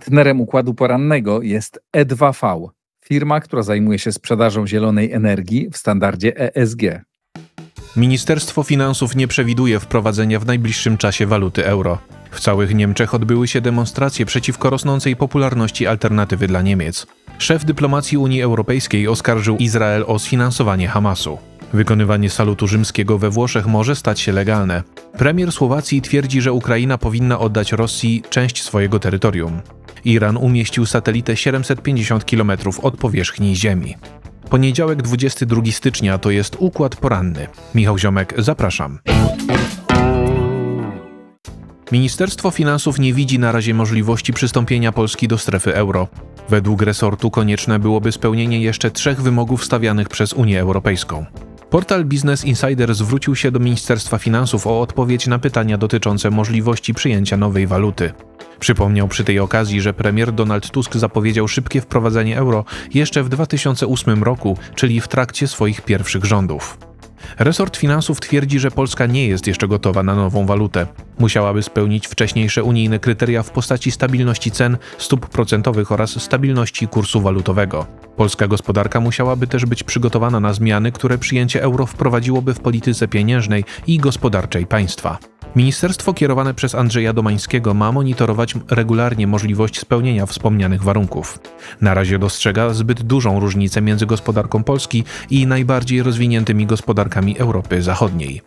Partnerem układu porannego jest E2V, firma, która zajmuje się sprzedażą zielonej energii w standardzie ESG. Ministerstwo Finansów nie przewiduje wprowadzenia w najbliższym czasie waluty euro. W całych Niemczech odbyły się demonstracje przeciwko rosnącej popularności alternatywy dla Niemiec. Szef dyplomacji Unii Europejskiej oskarżył Izrael o sfinansowanie Hamasu. Wykonywanie salutu rzymskiego we Włoszech może stać się legalne. Premier Słowacji twierdzi, że Ukraina powinna oddać Rosji część swojego terytorium. Iran umieścił satelitę 750 km od powierzchni Ziemi. Poniedziałek 22 stycznia to jest układ poranny. Michał Ziomek, zapraszam. Ministerstwo Finansów nie widzi na razie możliwości przystąpienia Polski do strefy euro. Według resortu konieczne byłoby spełnienie jeszcze trzech wymogów stawianych przez Unię Europejską. Portal Business Insider zwrócił się do Ministerstwa Finansów o odpowiedź na pytania dotyczące możliwości przyjęcia nowej waluty. Przypomniał przy tej okazji, że premier Donald Tusk zapowiedział szybkie wprowadzenie euro jeszcze w 2008 roku, czyli w trakcie swoich pierwszych rządów. Resort finansów twierdzi, że Polska nie jest jeszcze gotowa na nową walutę. Musiałaby spełnić wcześniejsze unijne kryteria w postaci stabilności cen, stóp procentowych oraz stabilności kursu walutowego. Polska gospodarka musiałaby też być przygotowana na zmiany, które przyjęcie euro wprowadziłoby w polityce pieniężnej i gospodarczej państwa. Ministerstwo kierowane przez Andrzeja Domańskiego ma monitorować regularnie możliwość spełnienia wspomnianych warunków. Na razie dostrzega zbyt dużą różnicę między gospodarką Polski i najbardziej rozwiniętymi gospodarkami Europy Zachodniej.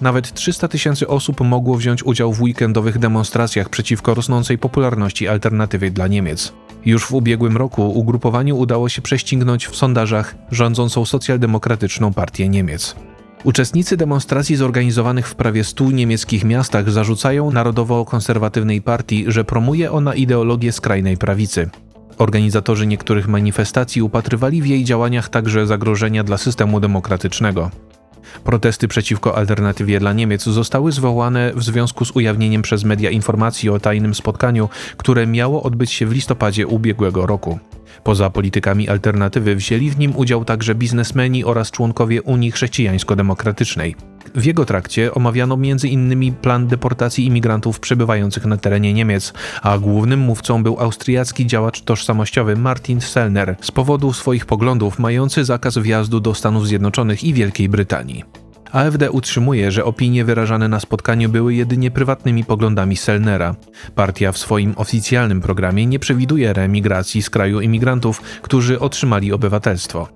Nawet 300 tysięcy osób mogło wziąć udział w weekendowych demonstracjach przeciwko rosnącej popularności alternatywy dla Niemiec. Już w ubiegłym roku ugrupowaniu udało się prześcignąć w sondażach rządzącą socjaldemokratyczną partię Niemiec. Uczestnicy demonstracji zorganizowanych w prawie stu niemieckich miastach zarzucają Narodowo-Konserwatywnej Partii, że promuje ona ideologię skrajnej prawicy. Organizatorzy niektórych manifestacji upatrywali w jej działaniach także zagrożenia dla systemu demokratycznego. Protesty przeciwko alternatywie dla Niemiec zostały zwołane w związku z ujawnieniem przez media informacji o tajnym spotkaniu, które miało odbyć się w listopadzie ubiegłego roku. Poza politykami alternatywy wzięli w nim udział także biznesmeni oraz członkowie Unii Chrześcijańsko-Demokratycznej. W jego trakcie omawiano m.in. plan deportacji imigrantów przebywających na terenie Niemiec, a głównym mówcą był austriacki działacz tożsamościowy Martin Sellner z powodu swoich poglądów mający zakaz wjazdu do Stanów Zjednoczonych i Wielkiej Brytanii. AfD utrzymuje, że opinie wyrażane na spotkaniu były jedynie prywatnymi poglądami Selnera. Partia w swoim oficjalnym programie nie przewiduje reemigracji z kraju imigrantów, którzy otrzymali obywatelstwo.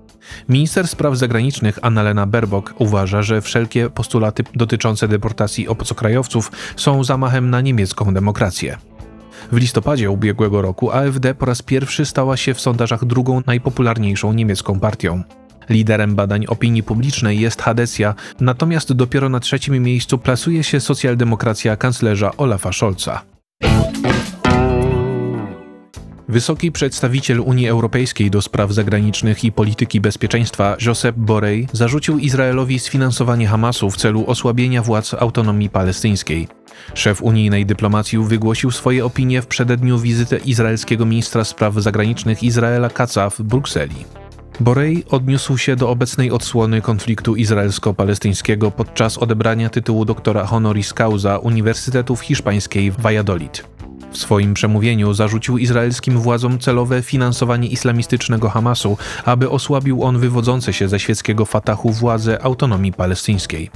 Minister spraw zagranicznych Annalena Baerbock uważa, że wszelkie postulaty dotyczące deportacji obcokrajowców są zamachem na niemiecką demokrację. W listopadzie ubiegłego roku AfD po raz pierwszy stała się w sondażach drugą najpopularniejszą niemiecką partią. Liderem badań opinii publicznej jest Hadecja, natomiast dopiero na trzecim miejscu plasuje się socjaldemokracja kanclerza Olafa Scholza. Wysoki przedstawiciel Unii Europejskiej do spraw zagranicznych i polityki bezpieczeństwa Josep Borrell zarzucił Izraelowi sfinansowanie Hamasu w celu osłabienia władz autonomii palestyńskiej. Szef unijnej dyplomacji wygłosił swoje opinie w przededniu wizyty izraelskiego ministra spraw zagranicznych Izraela Katza w Brukseli. Borei odniósł się do obecnej odsłony konfliktu izraelsko-palestyńskiego podczas odebrania tytułu doktora honoris causa Uniwersytetu Hiszpańskiej w Valladolid. W swoim przemówieniu zarzucił izraelskim władzom celowe finansowanie islamistycznego Hamasu, aby osłabił on wywodzące się ze świeckiego Fatahu władze autonomii palestyńskiej.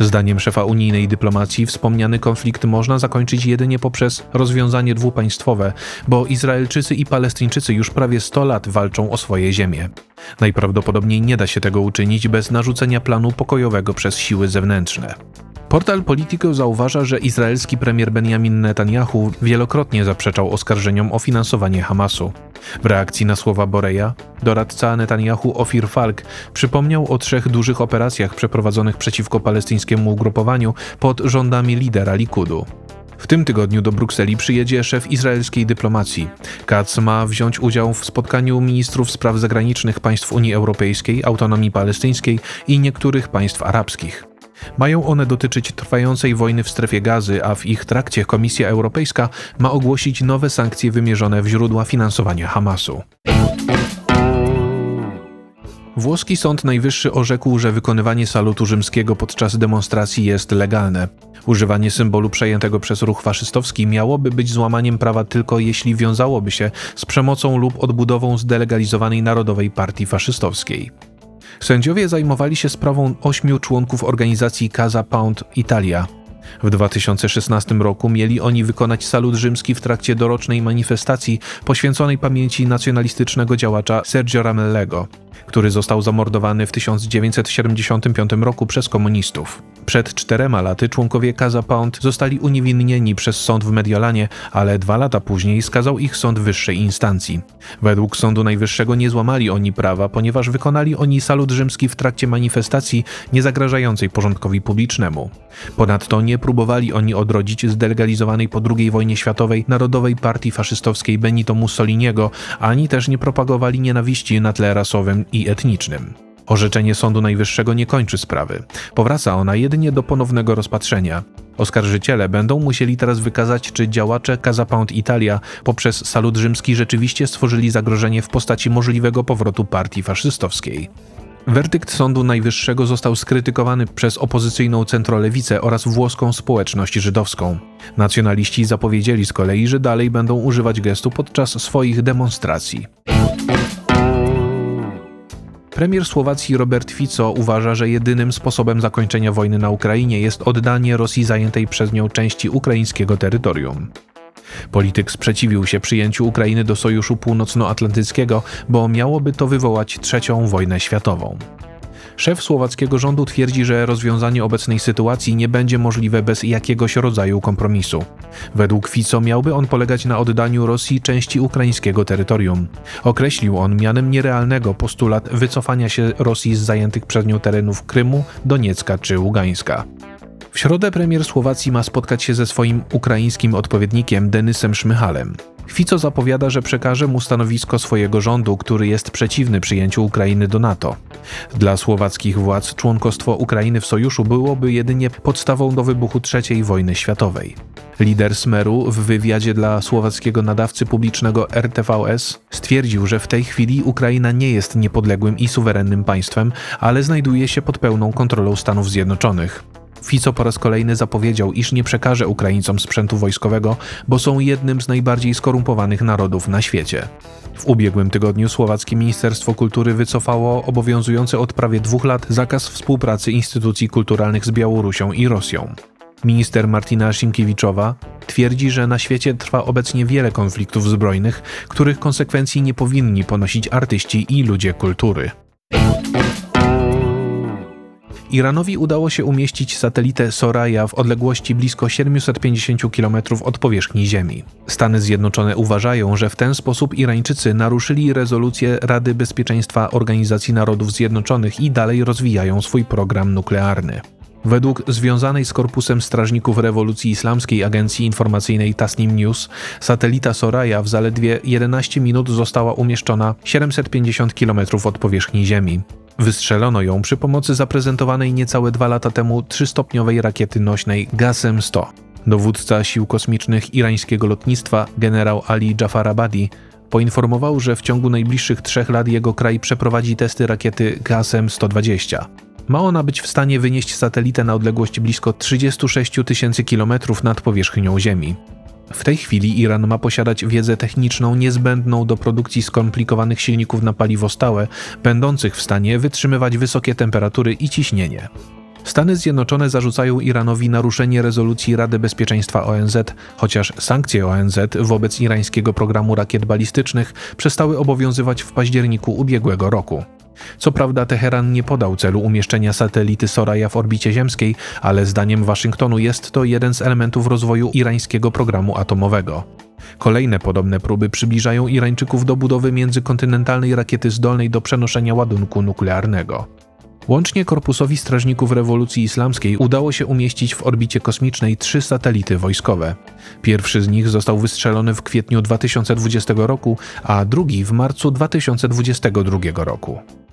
Zdaniem szefa unijnej dyplomacji wspomniany konflikt można zakończyć jedynie poprzez rozwiązanie dwupaństwowe, bo Izraelczycy i Palestyńczycy już prawie 100 lat walczą o swoje ziemie. Najprawdopodobniej nie da się tego uczynić bez narzucenia planu pokojowego przez siły zewnętrzne. Portal Politico zauważa, że izraelski premier Benjamin Netanyahu wielokrotnie zaprzeczał oskarżeniom o finansowanie Hamasu. W reakcji na słowa Boreja, doradca Netanyahu Ofir Falk przypomniał o trzech dużych operacjach przeprowadzonych przeciwko palestyńskiemu ugrupowaniu pod rządami lidera Likudu. W tym tygodniu do Brukseli przyjedzie szef izraelskiej dyplomacji. Katz ma wziąć udział w spotkaniu ministrów spraw zagranicznych państw Unii Europejskiej, autonomii palestyńskiej i niektórych państw arabskich. Mają one dotyczyć trwającej wojny w strefie gazy, a w ich trakcie Komisja Europejska ma ogłosić nowe sankcje wymierzone w źródła finansowania Hamasu. Włoski Sąd Najwyższy orzekł, że wykonywanie salutu rzymskiego podczas demonstracji jest legalne. Używanie symbolu przejętego przez ruch faszystowski miałoby być złamaniem prawa tylko jeśli wiązałoby się z przemocą lub odbudową zdelegalizowanej Narodowej Partii Faszystowskiej. Sędziowie zajmowali się sprawą ośmiu członków organizacji Casa Pound Italia. W 2016 roku mieli oni wykonać salut rzymski w trakcie dorocznej manifestacji poświęconej pamięci nacjonalistycznego działacza Sergio Ramellego który został zamordowany w 1975 roku przez komunistów. Przed czterema laty członkowie Casa Pound zostali uniewinnieni przez sąd w Mediolanie, ale dwa lata później skazał ich sąd wyższej instancji. Według Sądu Najwyższego nie złamali oni prawa, ponieważ wykonali oni salut rzymski w trakcie manifestacji niezagrażającej porządkowi publicznemu. Ponadto nie próbowali oni odrodzić zdelegalizowanej po II wojnie światowej Narodowej Partii Faszystowskiej Benito Mussoliniego, ani też nie propagowali nienawiści na tle rasowym i etnicznym. Orzeczenie Sądu Najwyższego nie kończy sprawy. Powraca ona jedynie do ponownego rozpatrzenia. Oskarżyciele będą musieli teraz wykazać, czy działacze Casa Pound Italia poprzez salut rzymski rzeczywiście stworzyli zagrożenie w postaci możliwego powrotu partii faszystowskiej. Werdykt Sądu Najwyższego został skrytykowany przez opozycyjną centrolewicę oraz włoską społeczność żydowską. Nacjonaliści zapowiedzieli z kolei, że dalej będą używać gestu podczas swoich demonstracji. Premier Słowacji Robert Fico uważa, że jedynym sposobem zakończenia wojny na Ukrainie jest oddanie Rosji zajętej przez nią części ukraińskiego terytorium. Polityk sprzeciwił się przyjęciu Ukrainy do Sojuszu Północnoatlantyckiego, bo miałoby to wywołać trzecią wojnę światową. Szef słowackiego rządu twierdzi, że rozwiązanie obecnej sytuacji nie będzie możliwe bez jakiegoś rodzaju kompromisu. Według Fico miałby on polegać na oddaniu Rosji części ukraińskiego terytorium. Określił on mianem nierealnego postulat wycofania się Rosji z zajętych przez nią terenów Krymu, Doniecka czy Ługańska. W środę premier Słowacji ma spotkać się ze swoim ukraińskim odpowiednikiem Denysem Szmychalem. Fico zapowiada, że przekaże mu stanowisko swojego rządu, który jest przeciwny przyjęciu Ukrainy do NATO. Dla słowackich władz członkostwo Ukrainy w sojuszu byłoby jedynie podstawą do wybuchu III wojny światowej. Lider Smeru w wywiadzie dla słowackiego nadawcy publicznego RTVS stwierdził, że w tej chwili Ukraina nie jest niepodległym i suwerennym państwem, ale znajduje się pod pełną kontrolą Stanów Zjednoczonych. Fico po raz kolejny zapowiedział, iż nie przekaże Ukraińcom sprzętu wojskowego, bo są jednym z najbardziej skorumpowanych narodów na świecie. W ubiegłym tygodniu słowackie Ministerstwo Kultury wycofało obowiązujący od prawie dwóch lat zakaz współpracy instytucji kulturalnych z Białorusią i Rosją. Minister Martina Szymkiewiczowa twierdzi, że na świecie trwa obecnie wiele konfliktów zbrojnych, których konsekwencji nie powinni ponosić artyści i ludzie kultury. Iranowi udało się umieścić satelitę Soraya w odległości blisko 750 km od powierzchni Ziemi. Stany Zjednoczone uważają, że w ten sposób Irańczycy naruszyli rezolucję Rady Bezpieczeństwa Organizacji Narodów Zjednoczonych i dalej rozwijają swój program nuklearny. Według związanej z Korpusem Strażników Rewolucji Islamskiej agencji informacyjnej Tasnim News, satelita Soraya w zaledwie 11 minut została umieszczona 750 km od powierzchni Ziemi. Wystrzelono ją przy pomocy zaprezentowanej niecałe dwa lata temu trzystopniowej rakiety nośnej Gasem-100. Dowódca sił kosmicznych irańskiego lotnictwa, generał Ali Jafarabadi, poinformował, że w ciągu najbliższych trzech lat jego kraj przeprowadzi testy rakiety Gasem-120. Ma ona być w stanie wynieść satelitę na odległość blisko 36 tysięcy kilometrów nad powierzchnią Ziemi. W tej chwili Iran ma posiadać wiedzę techniczną niezbędną do produkcji skomplikowanych silników na paliwo stałe, będących w stanie wytrzymywać wysokie temperatury i ciśnienie. Stany Zjednoczone zarzucają Iranowi naruszenie rezolucji Rady Bezpieczeństwa ONZ, chociaż sankcje ONZ wobec irańskiego programu rakiet balistycznych przestały obowiązywać w październiku ubiegłego roku. Co prawda Teheran nie podał celu umieszczenia satelity Soraya w orbicie ziemskiej, ale zdaniem Waszyngtonu jest to jeden z elementów rozwoju irańskiego programu atomowego. Kolejne podobne próby przybliżają Irańczyków do budowy międzykontynentalnej rakiety zdolnej do przenoszenia ładunku nuklearnego. Łącznie Korpusowi Strażników Rewolucji Islamskiej udało się umieścić w orbicie kosmicznej trzy satelity wojskowe. Pierwszy z nich został wystrzelony w kwietniu 2020 roku, a drugi w marcu 2022 roku.